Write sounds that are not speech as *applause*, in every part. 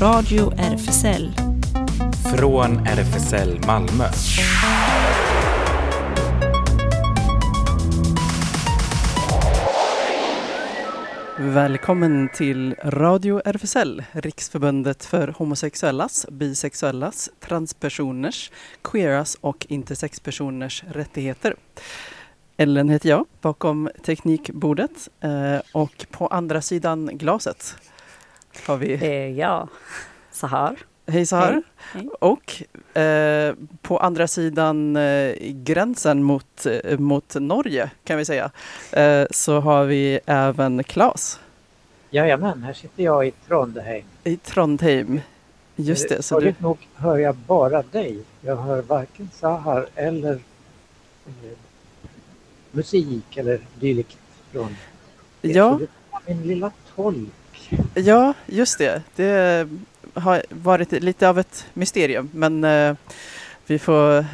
Radio RFSL. Från RFSL Malmö. Välkommen till Radio RFSL, Riksförbundet för homosexuellas, bisexuellas, transpersoners, queeras och intersexpersoners rättigheter. Ellen heter jag, bakom teknikbordet eh, och på andra sidan glaset har vi... Är jag, Sahar. Hej Sahar! Hej, hej. Och eh, på andra sidan eh, gränsen mot, eh, mot Norge kan vi säga, eh, så har vi även Claes Jajamän, här sitter jag i Trondheim. i Trondheim. Just det, så du, nog hör jag bara dig. Jag hör varken Sahar eller eh, musik eller dylikt från. Ja. Min lilla tolk. Ja, just det. Det har varit lite av ett mysterium, men eh, vi får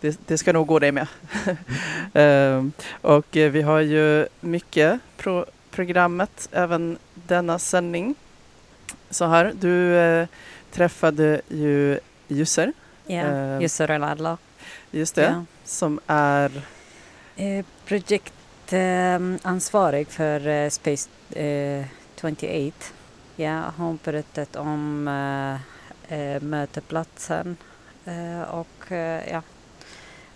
det, det ska nog gå dig med. *laughs* Eh, och vi har ju mycket på programmet även denna sändning. Så här, du eh, träffade ju Jusser, Ja, Eh, Jusser Eladla. just det, Ja. som är Eh, projektansvarig för Space 28. Ja, hon berättat om eh, mötesplatsen eh, och eh, ja,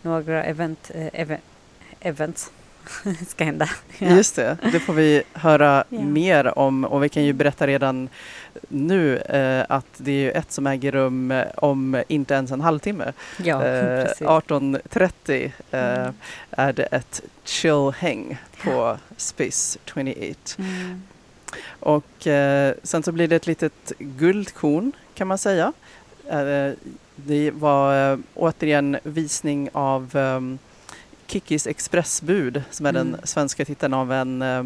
några event, even, events *laughs* ska hända. Ja. Just det, det får vi höra Ja. mer om och vi kan ju berätta redan nu eh, att det är ju ett som äger rum om inte ens en halvtimme. ja, eh, precis. 18.30 eh, Mm. är det ett chill häng på Space 28. Mm. Och eh, sen så blir det ett litet guldkorn kan man säga. Eh, det var eh, återigen visning av um, Kickis expressbud som är den Mm. svenska titeln av en eh,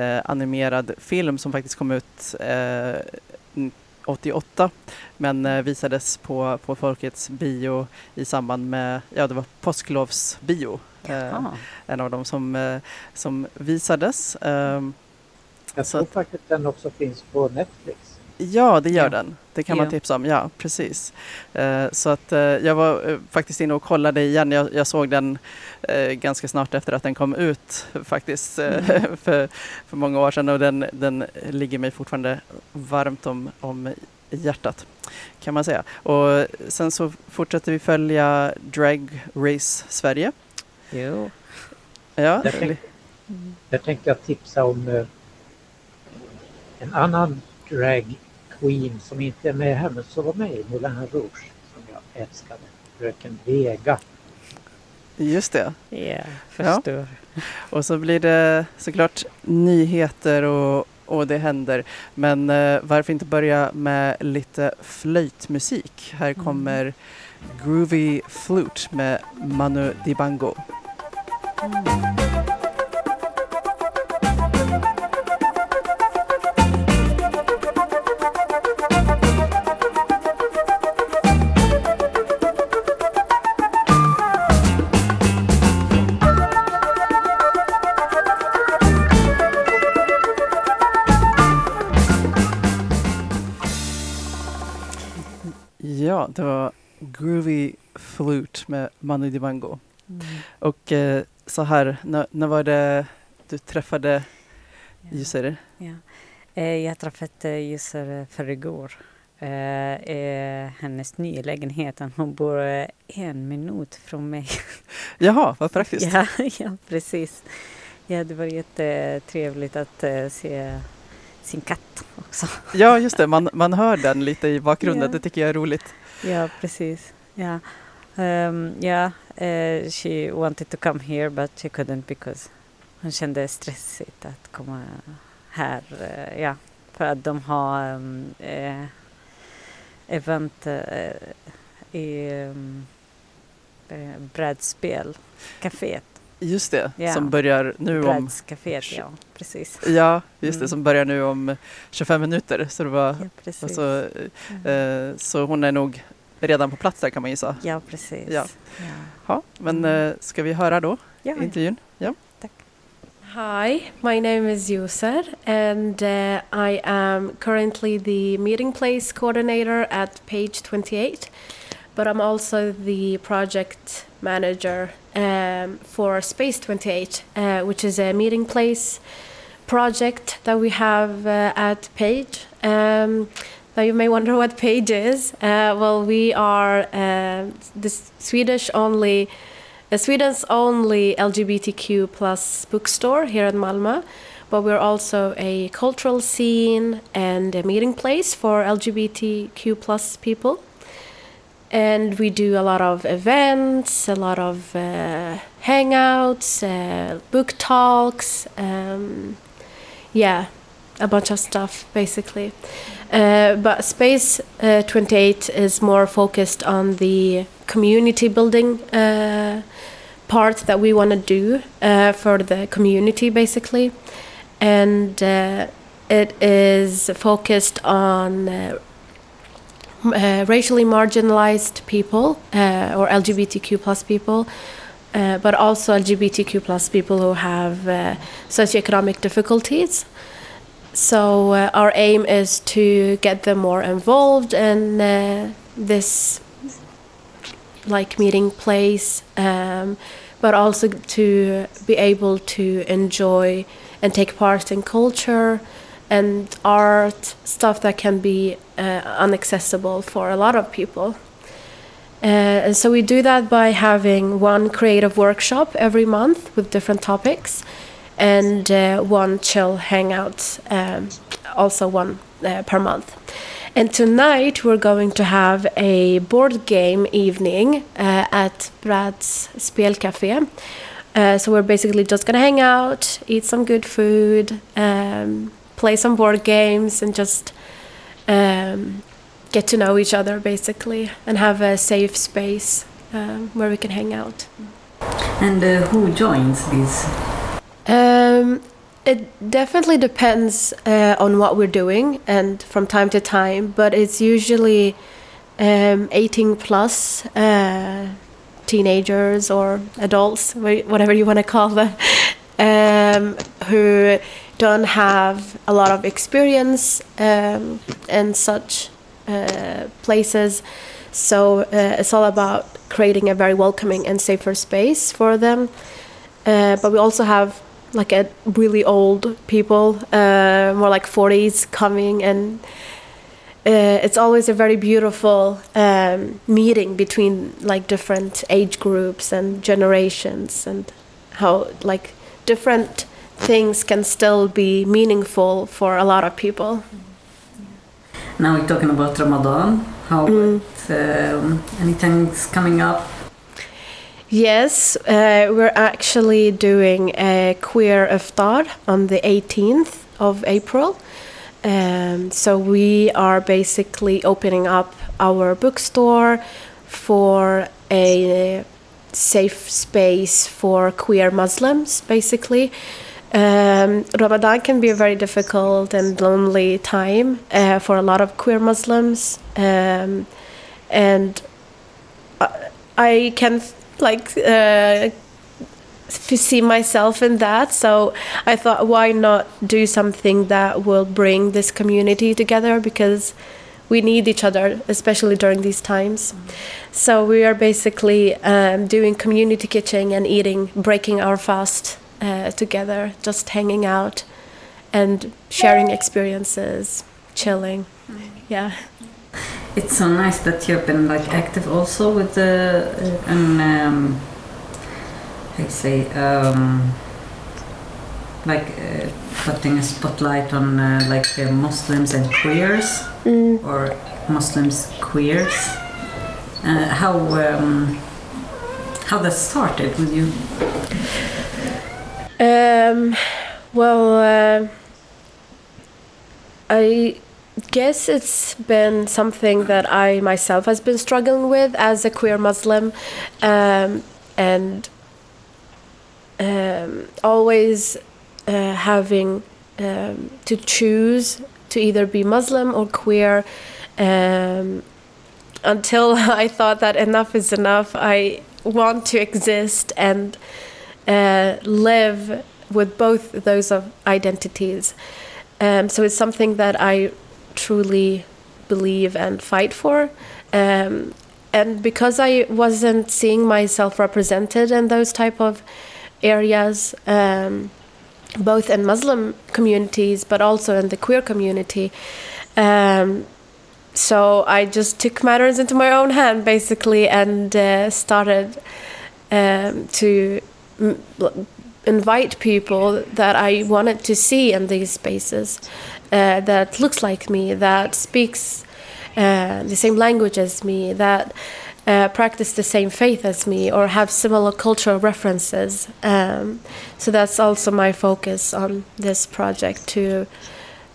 eh, animerad film som faktiskt kom ut eh, n- 88 men eh, visades på, på Folkets bio i samband med, ja det var påsklovsbio. En av dem som, som visades. Ehm, Jag Så tror att- faktiskt den också finns på Netflix. Ja, det gör Ja. den. Det kan man Ja. tipsa om. Ja, precis. Eh, så att eh, jag var eh, faktiskt inne och kollade igen. Jag, jag såg den ganska snart efter att den kom ut *laughs* faktiskt Mm. *laughs* för, för många år sedan och den, den ligger mig fortfarande varmt om, om hjärtat kan man säga. Och sen så fortsätter vi följa Drag Race Sverige. Jo. Ja, Jag tänkte, Mm. där tänkte jag tipsa om en annan drag queen som inte är med här men som var med i Moulin Rouge som jag älskade. Fröken Vega. just det. Ja, förstår. Och så blir det såklart nyheter och, och det händer. Men eh, varför inte börja med lite flöjtmusik? Här Mm. kommer Groovy Flute med Manu Dibango. Ja, Groovy Flute med Manu Dibango. Mm. Och eh, så här, när, när var det du träffade Jusser? Ja. Eh, Jag träffade Jusser förrgår. Eh, eh, hennes nya lägenhet. Hon bor eh, en minut från mig. *laughs* Jaha, vad praktiskt. Ja, *laughs* ja, precis. Ja, det var jättetrevligt att eh, se sin katt också. Ja, just det. Man, man hör den lite i bakgrunden. Ja. Det tycker jag är roligt. Ja, precis. Ja, um, yeah, eh, she wanted to come here but she couldn't because hon kände stressigt att komma här. eh, ja, för att de har um, eh, event i um, brädspel, caféet. Just det, Ja. som börjar nu om... Brädscaféet, ja precis. Ja, just det, Mm. som börjar nu om 25 minuter. Så, det var, Ja, precis. och så, Mm. eh, så hon är nog redan på plats där kan man gissa. ja, precis. ja. Ja. Ja, men Mm. eh, ska vi höra då Ja, ja. intervjun? Ja. Tack. Hi, my name is User, and uh, I am currently the meeting place coordinator at Page 28, but I'm also the project manager um, for Space 28, uh, which is a meeting place project that we have uh, at Page. Um, now you may wonder what Page is. Uh, well, we are uh, the Swedish only uh, Sweden's only LGBTQ plus bookstore here in Malmö, but we're also a cultural scene and a meeting place for LGBTQ plus people. And we do a lot of events, a lot of uh, hangouts, uh, book talks, um, yeah, a bunch of stuff basically. Uh, but Space uh, 28 is more focused on the community building uh, part that we want to do uh, for the community basically. And uh, it is focused on uh, racially marginalized people or LGBTQ plus people, but also LGBTQ plus people who have socioeconomic difficulties. So uh, our aim is to get them more involved in uh, this like meeting place, um, but also to be able to enjoy and take part in culture and art, stuff that can be uh, inaccessible for a lot of people. Uh, and so we do that by having one creative workshop every month with different topics and uh, one chill hangout, um, also one uh, per month. And tonight we're going to have a board game evening uh, at Brad's Spelcafé. Uh, so we're basically just gonna hang out, eat some good food, um, play some board games, and just um, get to know each other basically, and have a safe space um, where we can hang out. And uh, who joins these? Um, it definitely depends uh, on what we're doing and from time to time, but it's usually um, 18 plus uh, teenagers or adults, whatever you want to call them, *laughs* um, who don't have a lot of experience um, in such uh, places. So uh, it's all about creating a very welcoming and safer space for them. Uh, but we also have like a really old people, uh, more like 40s coming, and uh, it's always a very beautiful um, meeting between like different age groups and generations, and how like different things can still be meaningful for a lot of people. Now we're talking about Ramadan. How Mm. it, um, anything's coming up? Yes, uh, we're actually doing a queer iftar on the 18th of April. Um, so we are basically opening up our bookstore for a safe space for queer Muslims, basically. Um, Ramadan can be a very difficult and lonely time uh, for a lot of queer Muslims, um, and I- I can like uh, see myself in that. So I thought, why not do something that will bring this community together because we need each other, especially during these times. So we are basically um, doing community kitchen and eating, breaking our fast uh, together, just hanging out and sharing experiences, chilling. Yeah. It's so nice that you've been like active also with the uh, and um, you say um, like uh, putting a spotlight on uh, like uh, Muslims and queers Mm. or Muslims queers. Uh, how um, how that started with you? Um, well, uh, I guess it's been something that I myself has been struggling with as a queer Muslim, um, and um, always uh, having um, to choose to either be Muslim or queer. Um, until *laughs* I thought that enough is enough, I want to exist and uh, live with both those of identities. Um, so it's something that I truly believe and fight for. Um, and because I wasn't seeing myself represented in those type of areas, um, both in Muslim communities but also in the queer community, um, so I just took matters into my own hand basically and uh, started um, to invite people that I wanted to see in these spaces uh, that looks like me, that speaks uh, the same language as me, that uh, practice the same faith as me, or have similar cultural references. Um, so that's also my focus on this project to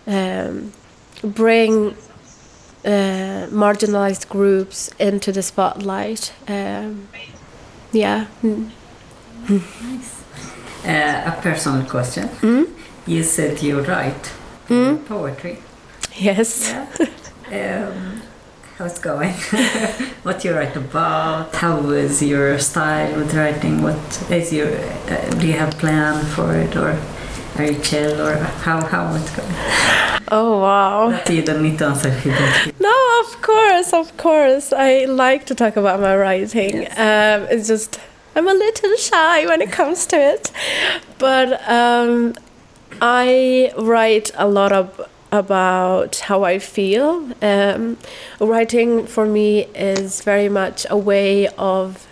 um, bring uh, marginalized groups into the spotlight. Um, yeah. Mm. Nice. Uh, a personal question. Mm? You said you write Mm? poetry. Yes. Yeah. um, how's it going? *laughs* what you write about? How is your style with writing? What is your? Uh, do you have plan for it, or are you chill, or how how it's going? Oh wow. That you don't need to answer. if you don't. No, of course, of course. I like to talk about my writing. Um, it's just I'm a little shy when it comes to it, but um, I write a lot of about how I feel. Um, writing for me is very much a way of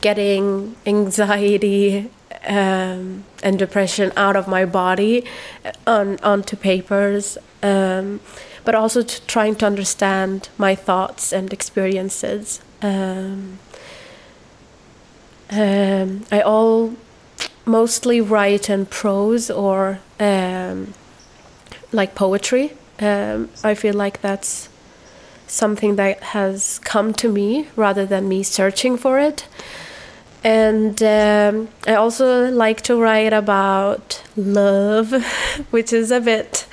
getting anxiety um, and depression out of my body uh, on onto papers, um, but also to trying to understand my thoughts and experiences. Um, um, I all mostly write in prose or um, like poetry. Um, I feel like that's something that has come to me rather than me searching for it. And um, I also like to write about love, *laughs* which is a bit.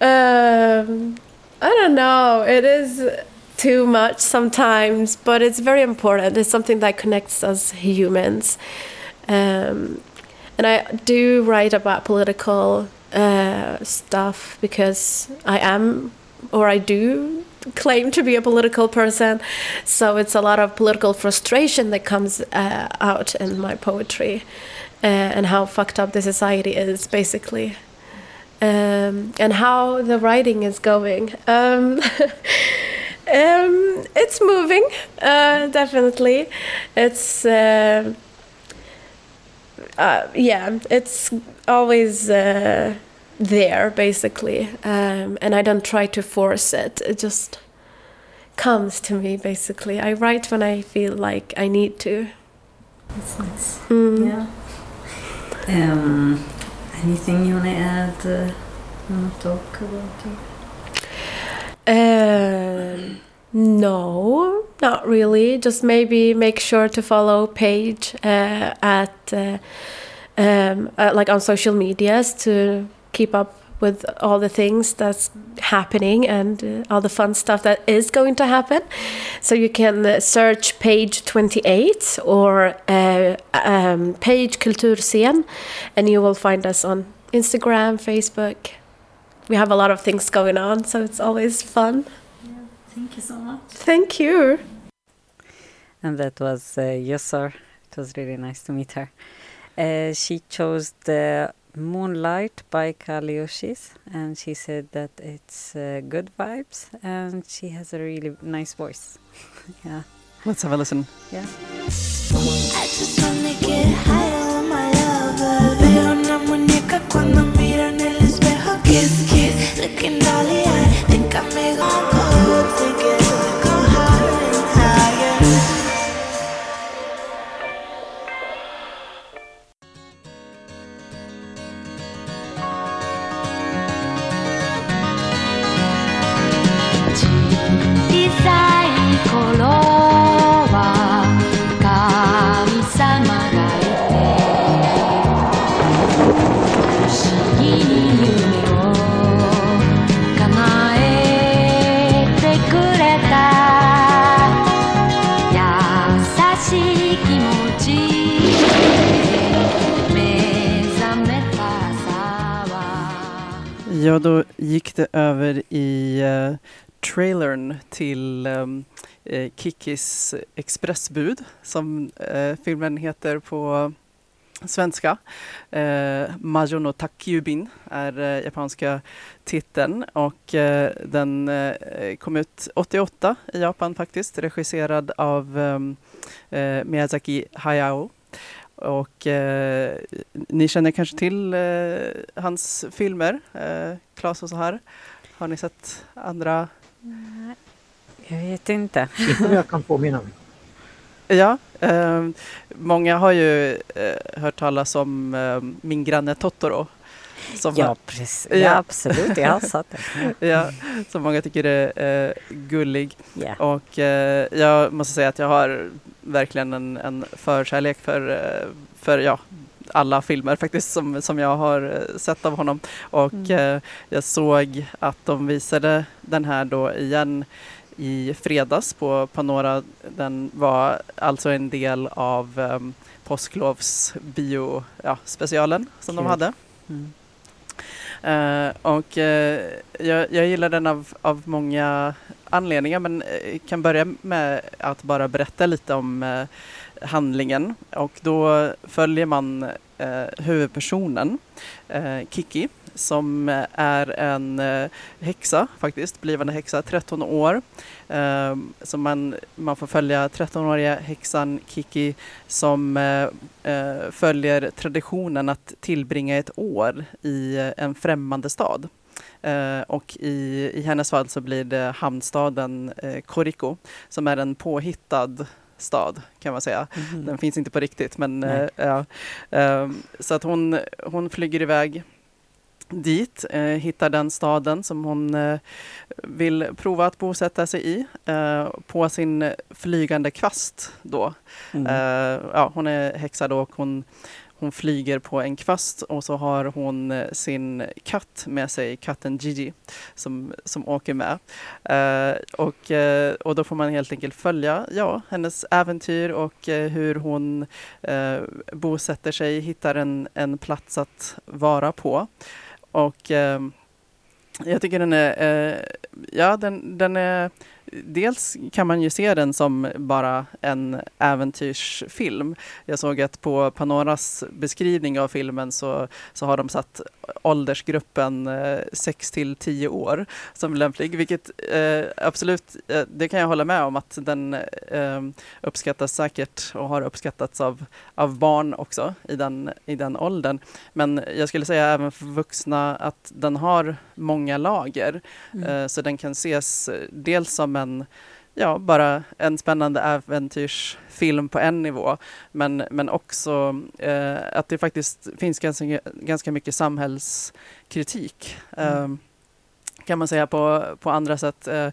Um, I don't know. It is too much sometimes, but it's very important. It's something that connects us humans. Um, and I do write about political uh, stuff because I am, or I do claim to be a political person. So it's a lot of political frustration that comes uh, out in my poetry uh, and how fucked up the society is, basically. Um, and how the writing is going. Um, *laughs* um, it's moving, uh, definitely. It's. Uh, uh, yeah, it's always uh, there basically, um, and I don't try to force it. It just comes to me basically. I write when I feel like I need to. That's nice. Mm. Yeah. Um, anything you want to add? Uh, you want to talk about? Or? Um, no, not really. Just maybe make sure to follow page uh, at uh, um, uh, like on social medias to keep up with all the things that's happening and uh, all the fun stuff that is going to happen. So you can uh, search page 28 or uh, um, page Kulturscen and you will find us on Instagram, Facebook. We have a lot of things going on, so it's always fun. Yeah. Thank you so much. Thank you. And that was uh, Yusor. It was really nice to meet her. Uh, she chose the Moonlight by Kaliushis and she said that it's uh, good vibes and she has a really nice voice. *laughs* yeah. Let's have a listen. Yeah. I just wanna get higher my lover Veo una muñeca cuando miro en el espejo Kiss, kiss, looking dolly Ja, då gick det över i uh, trailern till ehm, eh, um, uh, Kikis expressbud som uh, filmen heter på svenska. Eh, Majo no Takyubin är eh, japanska titeln och eh, den kom ut 88 i Japan faktiskt, regisserad av ehm, Miyazaki Hayao. Och eh, ni känner kanske till eh, hans filmer, eh, Klas och så här. Har ni sett andra? Jag vet inte. Jag kan påminna mig. Ja, eh, många har ju eh, hört talas om eh, Min granne Totoro. Som ja, precis. Ja, ja, absolut. Jag har den. ja, som många tycker är eh, gullig. Yeah. Och eh, jag måste säga att jag har verkligen en, en förkärlek för, eh, för ja, alla filmer faktiskt som, som jag har sett av honom. Och mm. jag såg att de visade den här då igen i fredags på Panora. Den var alltså en del av um, påsklovs bio ja, specialen som Kul. de hade. Mm. Eh, och uh, jag, jag, gillar den av, av många anledningar men uh, kan börja med att bara berätta lite om handlingen. Och då följer man huvudpersonen Kiki som är en eh, häxa faktiskt, blivande häxa, 13 år. Eh, så man, man får följa 13-åriga häxan Kiki som eh, följer traditionen att tillbringa ett år i en främmande stad. Uh, och i, i hennes fall så blir det hamnstaden uh, Koriko som är en påhittad stad kan man säga. Mm. Den finns inte på riktigt men uh, så att hon, hon flyger iväg dit, eh, hittar den staden som hon eh, vill prova att bosätta sig i eh, på sin flygande kvast då. Mm. Eh, ja, hon är häxa då och hon, hon flyger på en kvast och så har hon eh, sin katt med sig, katten Gigi, som, som åker med. Eh, och, och då får man helt enkelt följa ja, hennes äventyr och hur hon bosätter sig, hittar en, en plats att vara på. Och eh, jag tycker den är, eh, ja den, den är dels kan man ju se den som bara en äventyrsfilm. Jag såg att på Panoras beskrivning av filmen så, så har de satt åldersgruppen eh, 6 till 10 år som lämplig, vilket eh, absolut, eh, det kan jag hålla med om att den eh, uppskattas säkert och har uppskattats av, av barn också i den, i den åldern. Men jag skulle säga även för vuxna att den har många lager, mm. Eh, så den kan ses dels som en ja, bara en spännande äventyrsfilm på en nivå. Men, men också eh, att det faktiskt finns ganska, ganska mycket samhällskritik. Mm. Eh, kan man säga på, på andra sätt. Eh,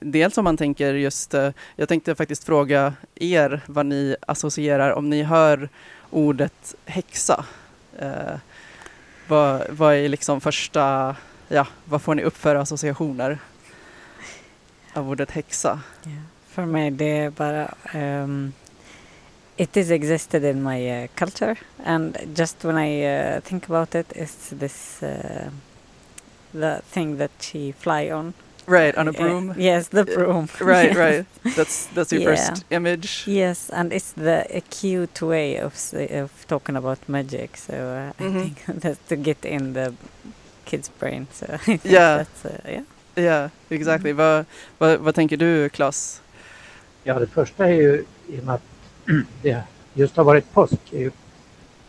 dels om man tänker just, eh, jag tänkte faktiskt fråga er vad ni associerar om ni hör ordet häxa. Eh, vad, vad är liksom första, ja, vad får ni upp för associationer? av ordet häxa? Yeah. För mig det är bara um, it is existed in my uh, culture and just when I uh, think about it it's this uh, the thing that she fly on Right, on a broom. Uh, yes, the broom. right, *laughs* right. That's that's your yeah. first image. Yes, and it's the a cute way of of talking about magic. So uh, mm -hmm. I mm-hmm. think *laughs* that's to get in the kid's brain. So I think yeah, that's uh, yeah. Ja, yeah, exactly. Mm. Vad, vad, vad tänker du, Klas? Ja, det första är ju i och med att *clears throat* det just har varit påsk, är ju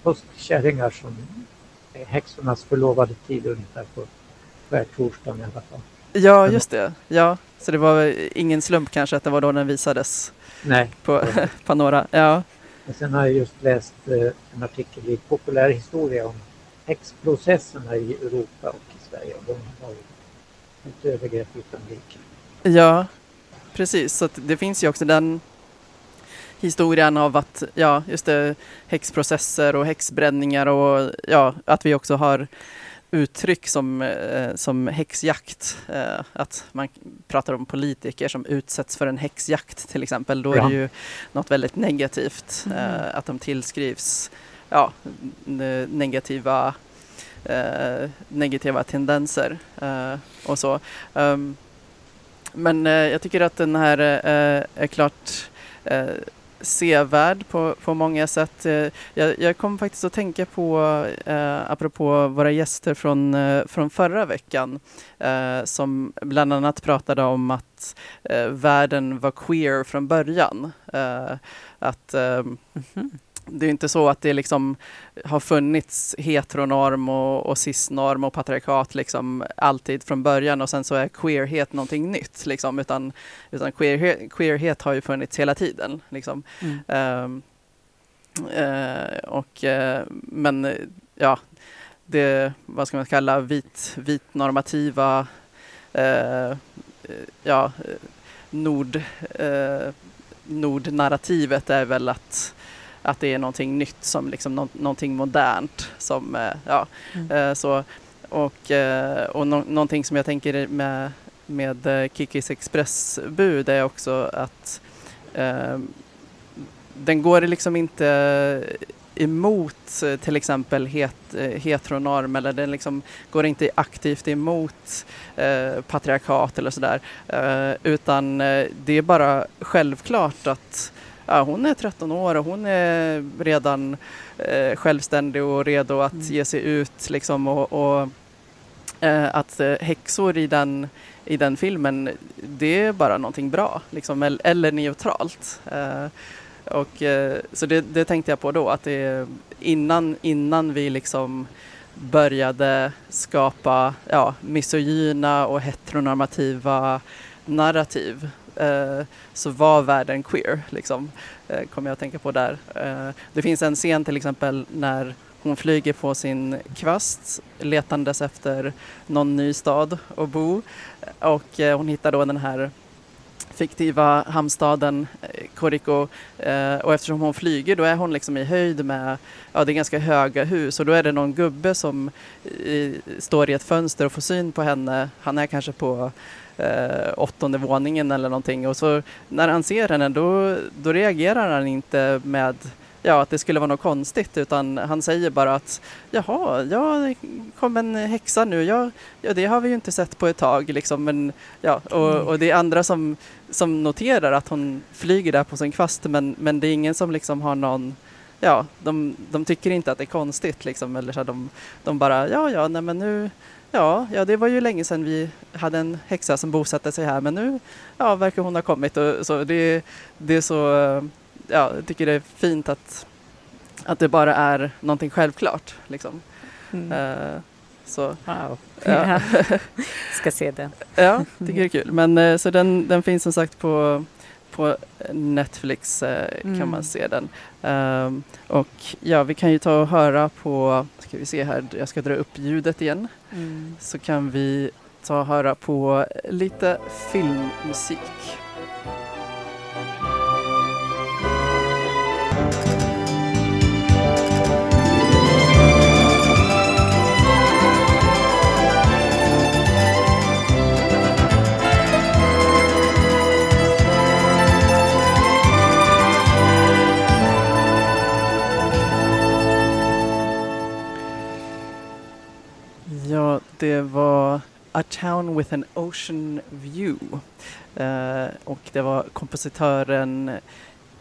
påskkärringar som är häxornas förlovade tid ungefär på skärtorsdagen i alla fall. Ja, just det. Ja, så det var ingen slump kanske att det var då den visades Nej. på *laughs* Panora. Ja. Men sen har jag just läst eh, en artikel i Populärhistoria om häxprocesserna i Europa och i Sverige. De har ju ett övergrepp utan like. Ja, precis. Så det finns ju också den historien av att, ja, just det, häxprocesser och häxbränningar och ja, att vi också har uttryck som, eh, som häxjakt. Eh, att man pratar om politiker som utsätts för en häxjakt till exempel. Då är det ju något väldigt negativt. Mm. Eh, att de tillskrivs ja, negativa eh, negativa tendenser eh, och så. Um, men eh, jag tycker att den här eh, är klart eh, sevärd på, på många sätt. Eh, jag, jag kom faktiskt att tänka på, eh, apropå våra gäster från, eh, från förra veckan, eh, som bland annat pratade om att eh, världen var queer från början. Eh, att -hmm det är inte så att det liksom har funnits heteronorm och, och cisnorm och patriarkat liksom alltid från början och sen så är queerhet någonting nytt liksom utan, utan queerhet, queerhet har ju funnits hela tiden liksom. Mm. Ehm, eh, och, eh, men ja, det, vad ska man kalla, vit, vitnormativa, eh, eh, ja, nord, nordnarrativet är väl att, att det är någonting nytt, som liksom nå, någonting modernt. Som, eh, ja, Mm. eh, så, och eh, och nå, någonting som jag tänker med, med Kikis expressbud är också att eh, den går liksom inte emot till exempel het, heteronorm eller den liksom går inte aktivt emot eh, patriarkat eller sådär. Eh, utan det är bara självklart att ja, hon är 13 år och hon är redan eh, självständig och redo att Mm. ge sig ut liksom och, och eh, att eh, häxor i den, i den filmen, det är bara någonting bra liksom, eller, eller neutralt. Eh, och, eh, så det, det tänkte jag på då, att det, innan, innan vi liksom började skapa ja, misogyna och heteronormativa narrativ Eh, så var världen queer, liksom, eh, kommer jag att tänka på där. Eh, det finns en scen till exempel när hon flyger på sin kvast letandes efter någon ny stad att bo och eh, hon hittar då den här fiktiva hamnstaden eh, Koriko eh, och eftersom hon flyger då är hon liksom i höjd med, ja det är ganska höga hus och då är det någon gubbe som i, står i ett fönster och får syn på henne. Han är kanske på eh, åttonde våningen eller någonting. Och så när han ser henne då, då reagerar han inte med ja, att det skulle vara något konstigt utan han säger bara att jaha, ja, det kom en häxa nu, ja, ja det har vi ju inte sett på ett tag liksom. Men ja, och, och det är andra som, som noterar att hon flyger där på sin kvast men, men det är ingen som liksom har någon Ja, de, de tycker inte att det är konstigt liksom, eller så de, de bara ja, ja, nej men nu Ja, ja, det var ju länge sedan vi hade en häxa som bosatte sig här men nu ja, verkar hon ha kommit och så det, det är så ja, jag tycker det är fint att, att det bara är någonting självklart. Liksom. Mm. Eh, så, Wow. ja. *laughs* Ja. Ska se den. ja, tycker det är kul. Men eh, så den, den finns som sagt på, på Netflix eh, kan Mm. man se den. Ehm, och ja, vi kan ju ta och höra på, ska vi se här, jag ska dra upp ljudet igen. Mm. Så kan vi ta och höra på lite filmmusik. Det var A Town with an Ocean View. Eh, och det var kompositören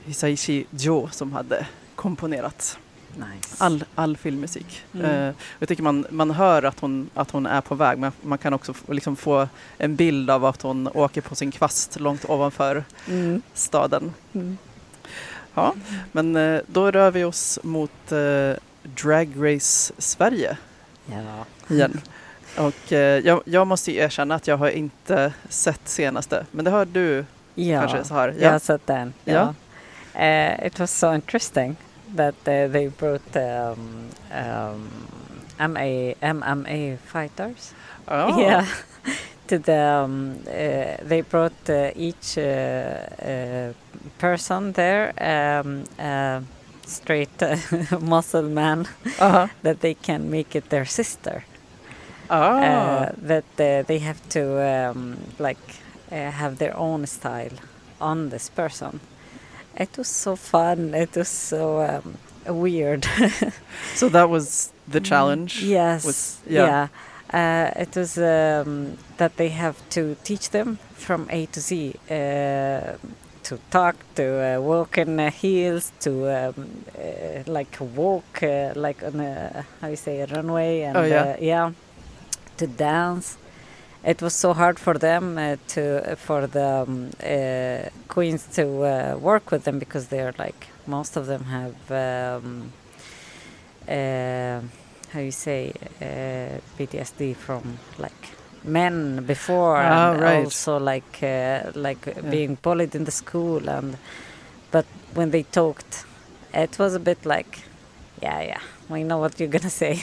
Hisaishi Jo som hade komponerat Nice. all, all filmmusik. Mm. Eh, jag tycker man, man hör att hon, att hon är på väg, men man kan också få, liksom få en bild av att hon åker på sin kvast långt ovanför Mm. staden. Mm. Ja, men eh, då rör vi oss mot eh, Drag Race Sverige Ja. igen. *laughs* Och eh, jag, jag måste ju erkänna att jag har inte sett senaste, men det har du Ja. kanske så här. Jag har sett den. Ja. Ja. Uh, it was so interesting that uh, they brought um, um, MA, MMA fighters. Ja. *laughs* Yeah. to the um, uh, they brought uh, each person there um, straight *laughs* muscle man Aha. that they can make it their sister. Ah. uh, that uh, they have to um, like uh, have their own style on this person. It was so fun. It was so um, weird. *laughs* So that was the challenge. Mm, Yes. was- yeah. yeah. Uh, it was um, that they have to teach them from A to Z uh, to talk, to uh, walk in uh, heels, to um, uh, like walk uh, like on a how you say a runway, and Oh, yeah. uh, yeah, to dance. It was so hard for them uh, to for the um, uh, queens to uh, work with them because they're like most of them have um, uh, how you say uh, PTSD from like men before Ah, and right. also like uh, like being bullied in the school and but when they talked it was a bit like yeah yeah we know what you're gonna *laughs* say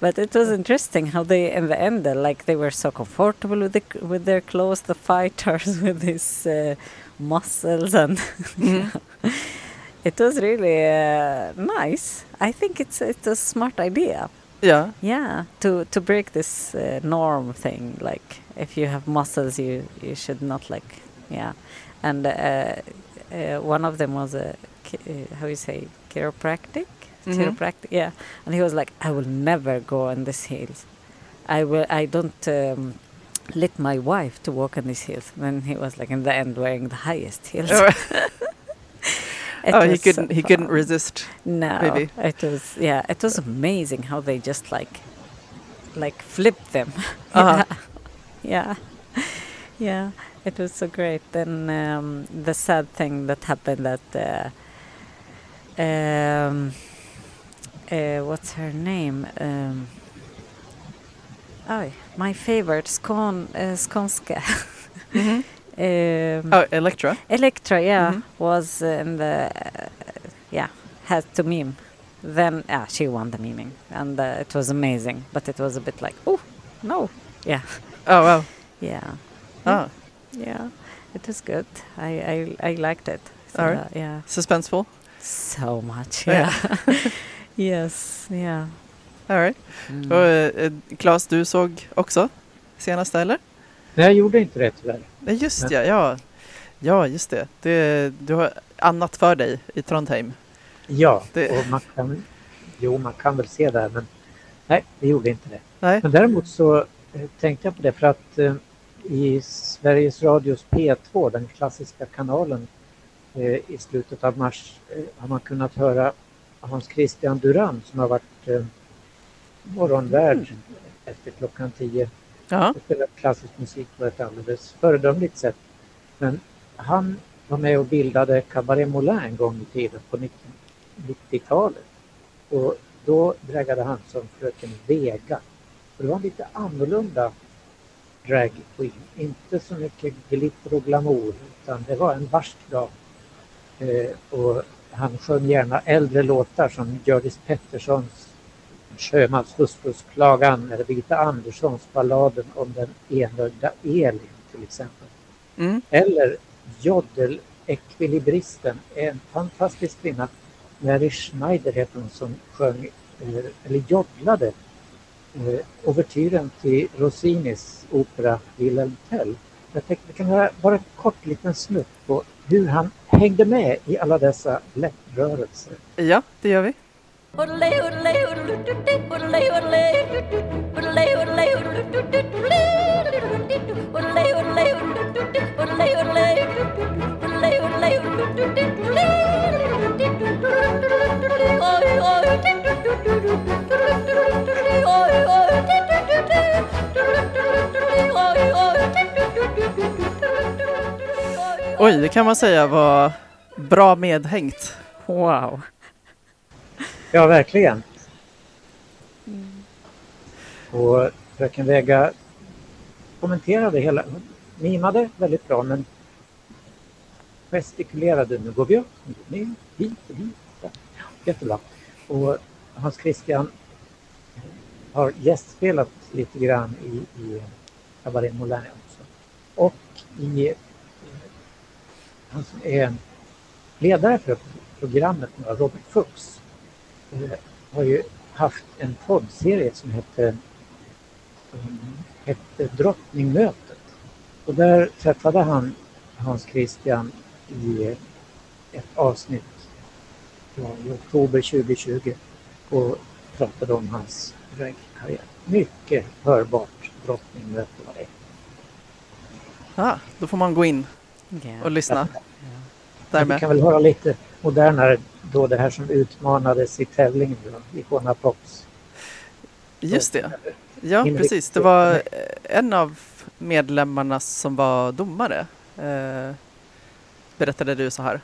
but it was interesting how they in the end uh, like they were so comfortable with the with their clothes the fighters *laughs* with these uh, muscles and *laughs* it was really uh, nice. I think it's it's a smart idea. Yeah. yeah to to break this uh, norm thing like if you have muscles you you should not like yeah. And uh, uh, one of them was a how you say chiropractic Mhm. chiropractic yeah and he was like i will never go on these hills. i will i don't um, let my wife to walk on these heels then he was like in the end wearing the highest heels Oh, *laughs* oh, he couldn't. so He couldn't resist. No, maybe. it was yeah, it was amazing how they just like like flipped them. *laughs* Uh-huh. yeah, yeah, it was so great. Then um, the sad thing that happened that uh, um, uh, what's her name? Um, oh, my favorite Skån uh, Skånska. *laughs* um, Oh, Electra. Electra, yeah, Mhm. was in the uh, yeah had to meme. Then yeah, she won the meming, and uh, it was amazing. But it was a bit like oh no, yeah, Oh wow. *laughs* yeah, Oh. yeah. It was good. I I, I liked it. So, All right. Yeah, suspenseful. so much. Yeah. Yeah. *laughs* yes. Yeah. All right. Mm. Och, eh, Claes, du såg också senaste eller? Nej, jag gjorde inte det tyvärr. Nej, just Men- ja, ja. Ja, just det. det. Du har annat för dig i Trondheim. Ja, Det- och man kan, jo, man kan väl se det, men nej, det gjorde inte det. Nej. Men däremot så eh, tänkte jag på det för att eh, i Sveriges Radios P2, den klassiska kanalen, eh, i slutet av mars eh, har man kunnat höra Hans Christian Duran som har varit eh, morgonvärd efter klockan 10 Ja. och spelat klassisk musik på ett alldeles föredömligt sätt. Men han var med och bildade Cabaret Moulin en gång i tiden på 90 90-talet. Och då drägade han som fröken Vega. Och det var en lite annorlunda drag queen. Inte så mycket glitter och glamour utan det var en barsk dam. Eh, och han sjöng gärna äldre låtar som Hjördis Petterssons Sjömanshustrus klagan eller Birgitta Anderssons balladen om den enögda Elin till exempel. Mm. Eller Jodel-ekvilibristen, en fantastisk kvinna, Mary Schneider heter hon, som sjöng, eh, eller joddlade, eh, ouvertyren till Rossinis opera Wilhelm Tell. Jag tänkte vi kan höra bara en kort liten snutt på hur han hängde med i alla dessa läpprörelser. ja, det gör vi. Oj, det kan man säga var bra medhängt. Wow. Ja, verkligen. Och fröken Vega kommenterade hela, mimade väldigt bra men gestikulerade. Nu går vi upp, nu går vi ner, hit och dit. Jättebra. Och Hans Christian har gästspelat lite grann i, i Cabaret Moulin också. Och i, han som är ledare för programmet, Robert Fuchs, eh, har ju haft en poddserie som hette, hette Drottningmötet. Och där träffade han Hans Christian i ett avsnitt i oktober 2020 och pratade om hans dragkarriär. Mycket hörbart drottningmöte var det. Ja, då får man gå in Ja. och lyssna Men vi kan väl höra lite modernare då det här som utmanades i tävlingen då, i Icona Pops. Just det. Ja, precis. Det var eh, en av medlemmarna som var domare. Eh, berättade du så här.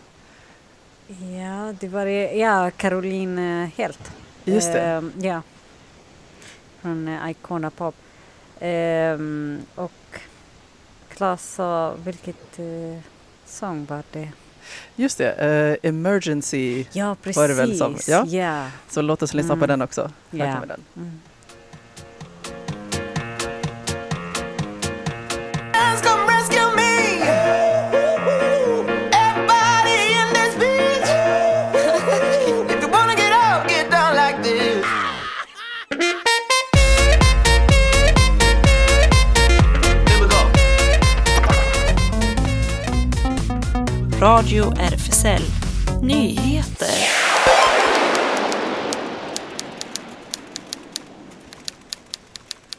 Ja, det var det. Ja, Caroline eh, Helt. Just det. Ehm, ja. Från eh, Icona Pop. Ehm, och Klas sa, vilket eh, sång var det? Just det. Eh, emergency. Ja, precis. Var det väl som- ja. ja. Så låt oss lyssna på Mm. den också. Här Ja. kommer den. Mm. Radio RFSL Nyheter.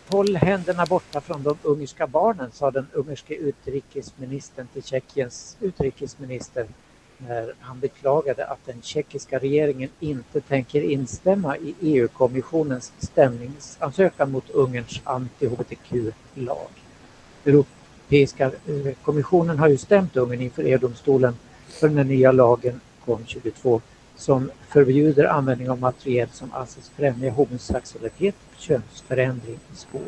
Håll händerna borta från de ungerska barnen, sa den ungerske utrikesministern till Tjeckiens utrikesminister när han beklagade att den tjeckiska regeringen inte tänker instämma i EU-kommissionens stämningsansökan mot Ungerns anti-hbtq-lag. Europeiska eh, kommissionen har ju stämt Ungern inför EU-domstolen för den nya lagen KOM22 som förbjuder användning av materiel som anses främja homosexualitet och könsförändring i skolor.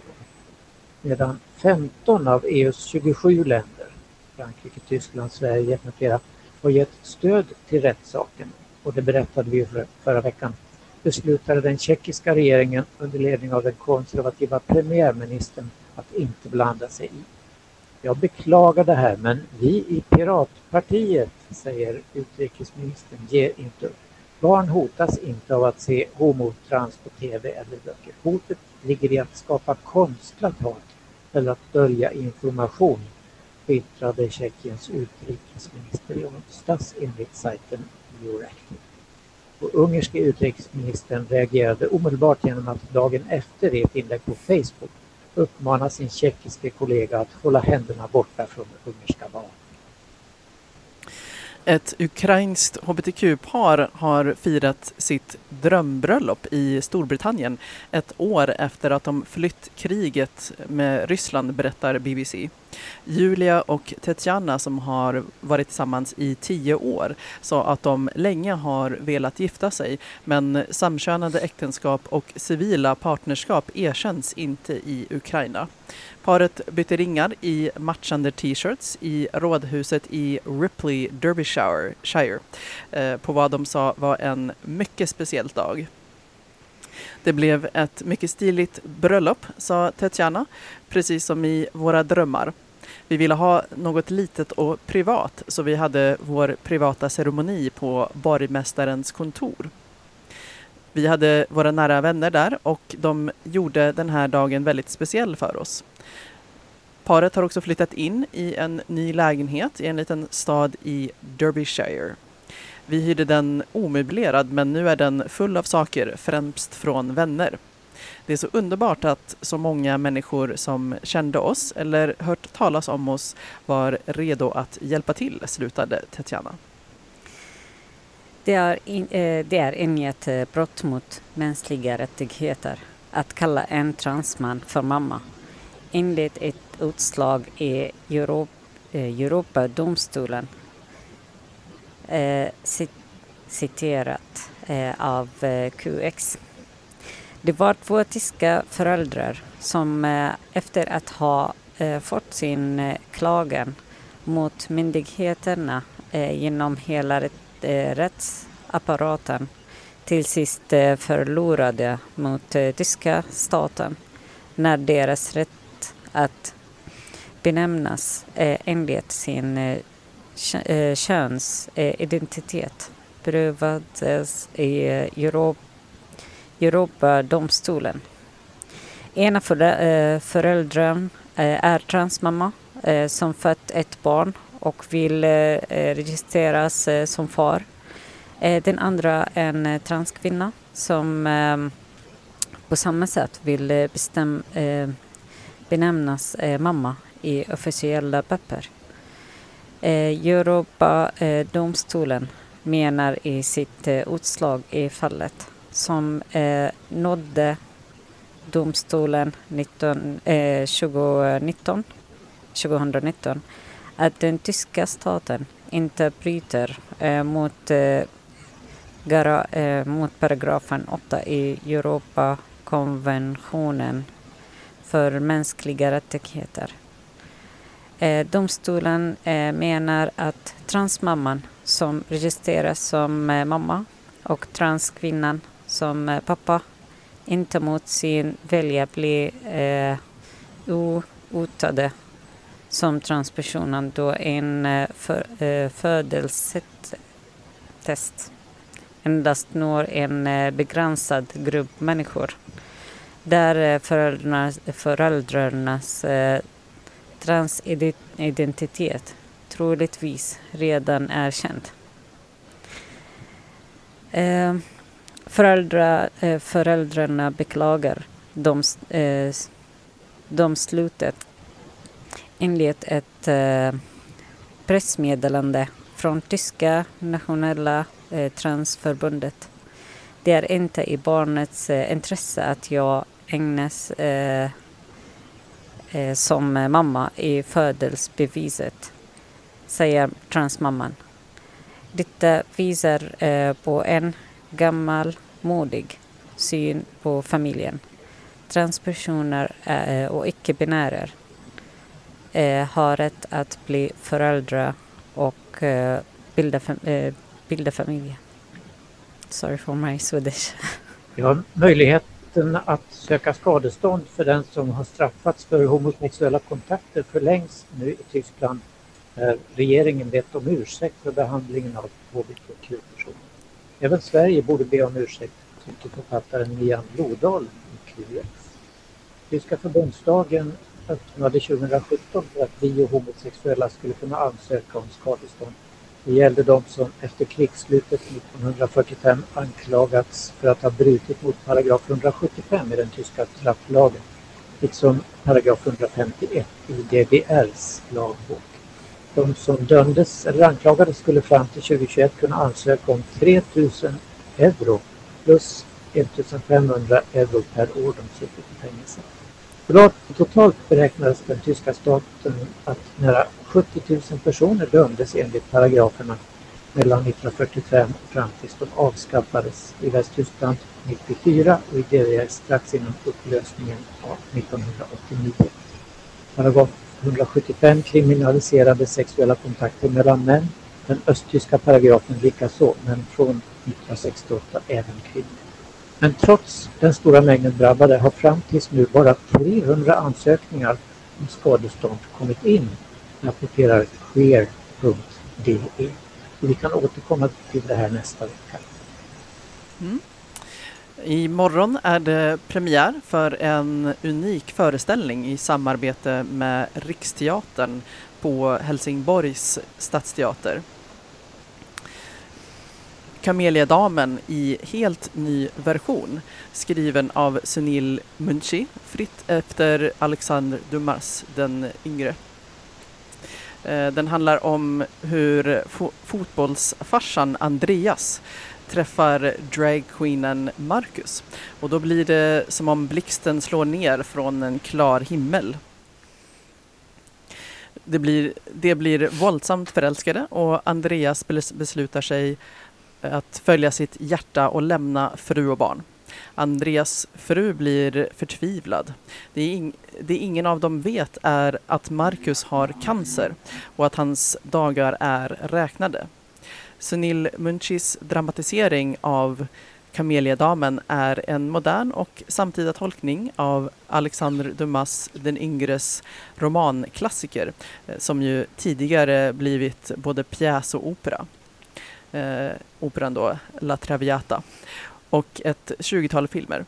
Medan 15 av EUs 27 länder, Frankrike, Tyskland, Sverige med flera, har gett stöd till rättssaken och det berättade vi för, förra veckan beslutade den tjeckiska regeringen under ledning av den konservativa premiärministern att inte blanda sig i. Jag beklagar det här men vi i Piratpartiet, säger utrikesministern, ger inte upp. Barn hotas inte av att se homo-trans på tv eller böcker. Hotet ligger i att skapa konstlat hat eller att dölja information, yttrade Tjeckiens utrikesminister i onsdags enligt sajten Euractiv. Och ungerske utrikesministern reagerade omedelbart genom att dagen efter i ett inlägg på Facebook uppmana sin tjeckiske kollega att hålla händerna borta från ungerska barn. Ett ukrainskt hbtq-par har firat sitt drömbröllop i Storbritannien ett år efter att de flytt kriget med Ryssland, berättar BBC. Julia och Tetjana som har varit tillsammans i tio år sa att de länge har velat gifta sig men samkönade äktenskap och civila partnerskap erkänns inte i Ukraina. Paret bytte ringar i matchande t-shirts i rådhuset i Ripley, Derbyshire, Shire, eh, på vad de sa var en mycket speciell dag. Det blev ett mycket stiligt bröllop, sa Tetjana, precis som i våra drömmar. Vi ville ha något litet och privat, så vi hade vår privata ceremoni på borgmästarens kontor. Vi hade våra nära vänner där och de gjorde den här dagen väldigt speciell för oss. Paret har också flyttat in i en ny lägenhet i en liten stad i Derbyshire. Vi hyrde den omöblerad men nu är den full av saker, främst från vänner. Det är så underbart att så många människor som kände oss eller hört talas om oss var redo att hjälpa till, slutade Tetjana. Det är, in, eh, det är inget eh, brott mot mänskliga rättigheter att kalla en transman för mamma. Enligt ett utslag i Europ, eh, Europadomstolen Eh, cit, citerat eh, av eh, QX. Det var två tyska föräldrar som eh, efter att ha eh, fått sin eh, klagan mot myndigheterna eh, genom hela rätt, eh, rättsapparaten till sist eh, förlorade mot eh, tyska staten när deras rätt att benämnas eh, enligt sin eh, Eh, könsidentitet prövades i Europadomstolen. Ena eh, föräldern eh, är transmamma som fött ett barn och vill registreras som far. Den andra en transkvinna som på samma sätt vill bestäm, benämnas mamma i officiella papper. Eh, Europadomstolen eh, menar i sitt eh, utslag i fallet som eh, nådde domstolen 19, 2019, 2019 att den tyska staten inte bryter eh, mot, eh, gara, eh, mot paragrafen 8 i Europakonventionen för mänskliga rättigheter. Eh, domstolen eh, menar att transmamman som registreras som eh, mamma och transkvinnan som eh, pappa inte mot sin vilja blir eh, outade som transpersonen då en eh, för, eh, födelsetest endast når en eh, begränsad grupp människor där eh, föräldrarnas, föräldrarnas eh, transidentitet troligtvis redan är känd. Eh, föräldra, eh, föräldrarna beklagar dom, eh, domslutet enligt ett eh, pressmeddelande från tyska nationella eh, transförbundet. Det är inte i barnets eh, intresse att jag ägnas eh, eh, som mamma i födelsebeviset, säger transmamman. Detta visar eh, på en gammal modig syn på familjen. Transpersoner eh, och icke-binärer eh, har rätt att bli föräldrar och eh, bilda, fam- eh, bilda familj. Sorry for my Swedish. Ja, Rätten att söka skadestånd för den som har straffats för homosexuella kontakter förlängs nu i Tyskland när regeringen bett om ursäkt för behandlingen av hbtq-personer. Även Sverige borde be om ursäkt, tycker författaren Mian Blodahl i QX. Tyska förbundsdagen öppnade 2017 för att vi och homosexuella skulle kunna ansöka om skadestånd. Det gällde de som efter krigsslutet 1945 anklagats för att ha brutit mot paragraf 175 i den tyska strafflagen, liksom paragraf 151 i DDRs lagbok. De som dömdes eller anklagades skulle fram till 2021 kunna ansöka om 3000 euro plus 1500 euro per år de suttit i fängelse. Totalt beräknades den tyska staten att nära 70 000 personer dömdes enligt paragraferna mellan 1945 och fram tills de avskaffades i Västtyskland 94 och i DDR strax innan upplösningen av 1989. Paragraf 175 kriminaliserade sexuella kontakter mellan män, den östtyska paragrafen likaså, men från 1968 även kvinnor. Men trots den stora mängden drabbade har fram tills nu bara 300 ansökningar om skadestånd kommit in, rapporterar queer.de. Vi kan återkomma till det här nästa vecka. Mm. Imorgon är det premiär för en unik föreställning i samarbete med Riksteatern på Helsingborgs stadsteater. Kameliadamen i helt ny version skriven av Sunil Munshi fritt efter Alexander Dumas den yngre. Eh, den handlar om hur fo- fotbollsfarsan Andreas träffar dragqueenen Marcus och då blir det som om blixten slår ner från en klar himmel. Det blir, det blir våldsamt förälskade och Andreas beslutar sig att följa sitt hjärta och lämna fru och barn. Andreas fru blir förtvivlad. Det, är ing- det ingen av dem vet är att Marcus har cancer och att hans dagar är räknade. Sunil Munchis dramatisering av Kameliadamen är en modern och samtida tolkning av Alexander Dumas den yngres romanklassiker eh, som ju tidigare blivit både pjäs och opera. Eh, operan då La Traviata och ett 20-tal filmer.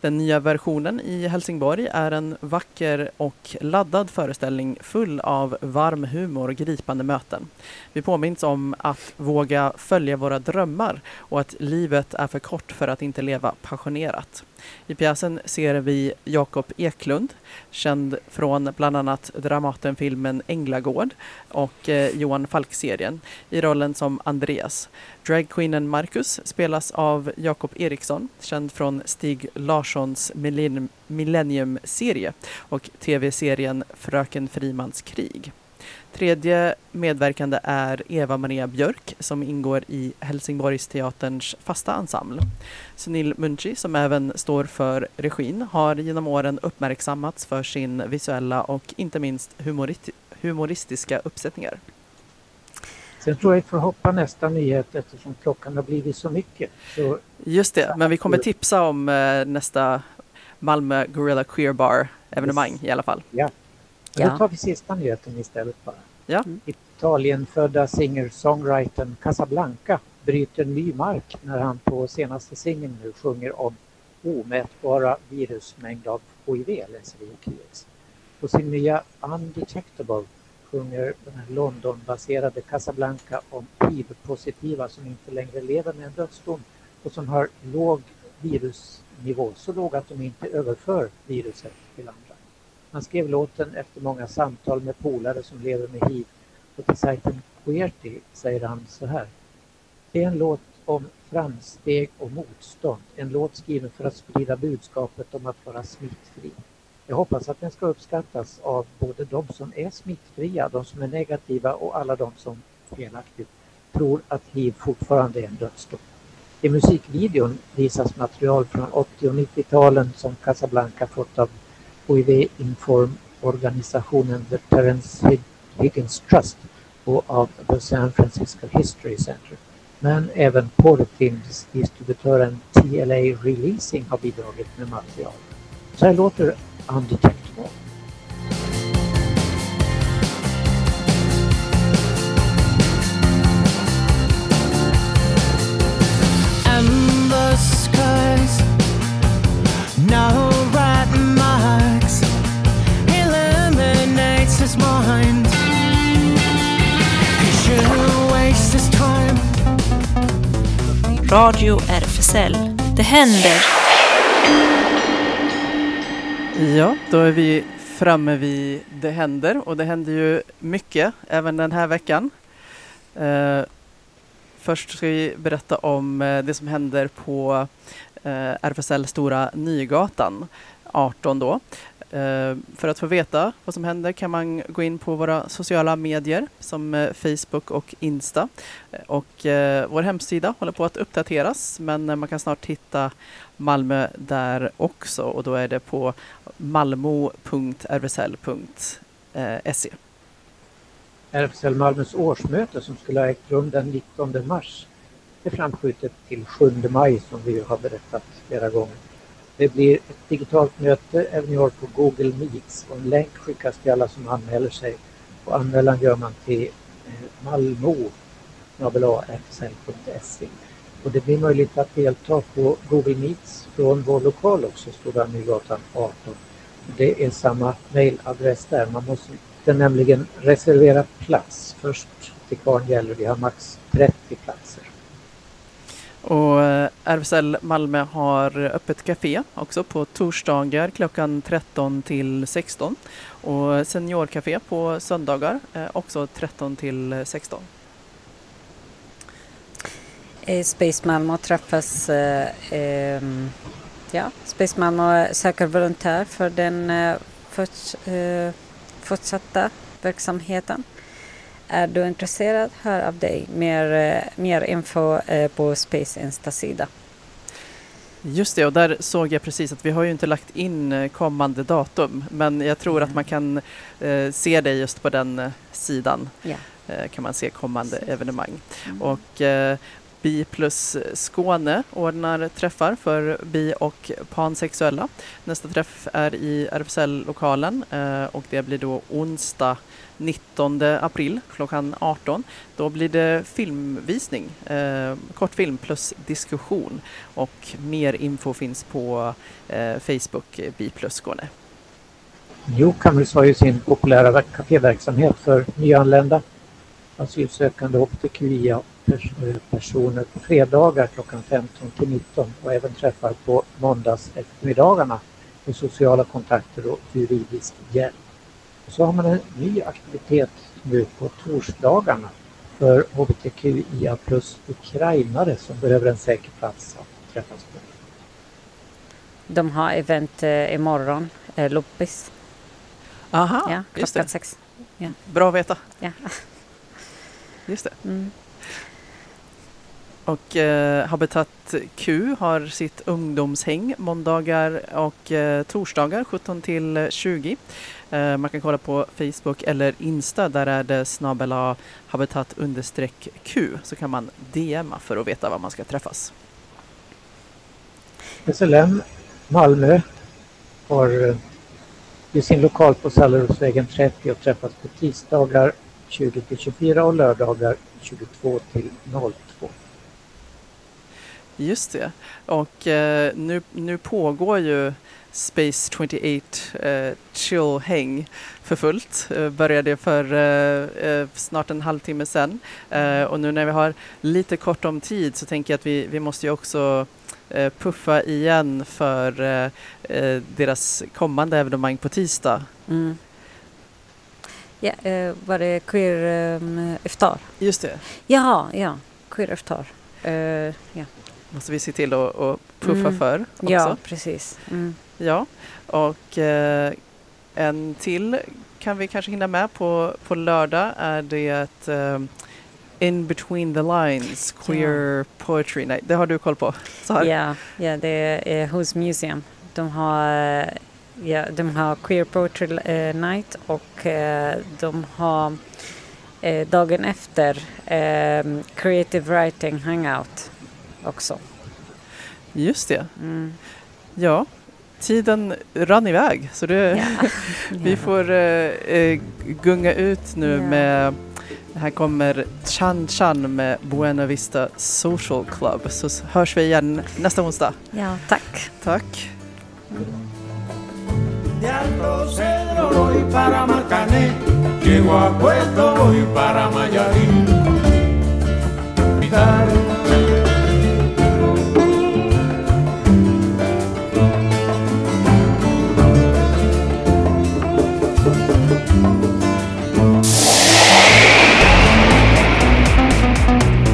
Den nya versionen i Helsingborg är en vacker och laddad föreställning full av varm humor och gripande möten. Vi påminns om att våga följa våra drömmar och att livet är för kort för att inte leva passionerat. I pjäsen ser vi Jakob Eklund, känd från bland annat Dramatenfilmen Änglagård och eh, Johan Falk-serien, i rollen som Andreas. Dragqueenen Marcus spelas av Jakob Eriksson, känd från Stig Larssons Millennium-serie och tv-serien Fröken Frimans krig. Tredje medverkande är Eva-Maria Björk som ingår i Helsingborgsteaterns fasta ensemble. Sunil Munchi, som även står för regin, har genom åren uppmärksammats för sin visuella och inte minst humoristi- humoristiska uppsättningar. Sen tror jag att vi får hoppa nästa nyhet eftersom klockan har blivit så mycket. Så Just det, men vi kommer tipsa om eh, nästa Malmö Gorilla Queer Bar evenemang i alla fall. Men Ja. Då tar vi sista nyheten istället bara. Ja. Mm. Italienfödda singer-songwritern Casablanca bryter ny mark när han på senaste singeln nu sjunger om omätbara virusmängd av HIV, läser vi i QX. På sin nya Undetectable sjunger den här Londonbaserade Casablanca om hiv-positiva som inte längre lever med en dödsdom och som har låg virusnivå, så låg att de inte överför viruset till andra. Han skrev låten efter många samtal med polare som lever med hiv och till sajten Queerty säger han så här. Det är en låt om framsteg och motstånd. En låt skriven för att sprida budskapet om att vara smittfri. Jag hoppas att den ska uppskattas av både de som är smittfria, de som är negativa och alla de som felaktigt tror att hiv fortfarande är en dödsdom. I musikvideon visas material från 80 och 90-talen som Casablanca fått av HIV-inform-organisationen The Terence Higgins Trust och av The San Francisco History Center. Men även porrfilmsdistributören TLA Releasing har bidragit med material. Så här låter Undetectable. Radio RFSL. Det händer. Ja, då är vi framme vid Det händer och det händer ju mycket även den här veckan. Eh, först ska vi berätta om eh, det som händer på eh, RFSL Stora Nygatan 18 då. Eh, för att få veta vad som händer kan man gå in på våra sociala medier som eh, Facebook och Insta. Eh, och vår hemsida håller på att uppdateras men man kan snart hitta Malmö där också och då är det på malmo.rfsl.se. RFSL Malmös årsmöte som skulle ha ägt rum den 19 mars är framskjutet till 7 maj som vi har berättat flera gånger. Det blir ett digitalt möte även i år på Google Meets och en länk skickas till alla som anmäler sig och anmälan gör man till eh, malmo e. Och det blir möjligt att delta på Google Meets från vår lokal också, Stora Nygatan 18. Det är samma mejladress där. Man måste nämligen reservera plats. Först till kvarn gäller vi har max 30 platser. Och eh, RFSL Malmö har öppet café också på torsdagar klockan 13 till 16 och seniorcafé på söndagar eh, också 13 till 16. Eh, Space Malmö träffas, eh, ehm, ja, Space Malmö söker volontär för den eh, forts, eh, fortsatta verksamheten. Är du intresserad, hör av dig. Mer, eh, mer info eh, på Space Insta-sida. Just det, och där såg jag precis att vi har ju inte lagt in eh, kommande datum men jag tror att man kan eh, se det just på den sidan Ja. eh, kan man se kommande evenemang. Mm. Och eh, Bi plus Skåne ordnar träffar för bi och pansexuella. Nästa träff är i RFSL-lokalen och det blir då onsdag 19 april klockan 18. Då blir det filmvisning, eh, kortfilm plus diskussion och mer info finns på eh, Facebook Bi plus Skåne. Newcomers har ju sin populära kaféverksamhet för nyanlända alltså asylsökande hbtqia-personer eh, på fredagar klockan 15 till 19 och även träffar på måndags eftermiddagarna för sociala kontakter och juridisk hjälp. Och så har man en ny aktivitet nu på torsdagarna för hbtqia plus ukrainare som behöver en säker plats att träffas på. De har event eh, imorgon, eh, Loppis. Aha, ja, just det. sex. Ja. Bra att veta. Ja. Just det. Mm. Och eh, Habitat Q har sitt ungdomshäng måndagar och eh, torsdagar 17 till 20. Eh, man kan kolla på Facebook eller Insta, där är det snabela habitat understreck Q så kan man DMa för att veta var man ska träffas. SLM Malmö har eh, i sin lokal på Sallerosvägen 30 och träffas på tisdagar 20 till 24 och lördagar 22 till 02. Just det. Och eh, nu, nu pågår ju Space 28 eh, Chill Häng för fullt. Eh, började för eh, eh, snart en halvtimme sedan. Eh, och nu när vi har lite kort om tid så tänker jag att vi, vi måste ju också eh, puffa igen för deras kommande evenemang på tisdag. Mm. Ja, var det queer um, iftar? Just det. Ja, ja, queer iftar. Ja. Måste vi se till att, att puffa Mm. för också. ja, precis. Mm. Ja, och eh, en till kan vi kanske hinna med på, på lördag är det eh, In between the lines, queer poetry night. Det har du koll på? Ja, ja, det är Who's Museum. De har, ja, de har Queer Poetry eh, Night och eh, de har eh, dagen efter eh, Creative Writing Hangout också. Just det. Mm. Ja, tiden rann iväg så det, Ja. *laughs* vi får eh, eh, gunga ut nu Ja. med här kommer Chan Chan med Buena Vista Social Club så hörs vi igen nästa onsdag. ja, tack. Tack! De Alto Cedro voy para Marcané, llego a Puerto voy para Mayarín. Vitar.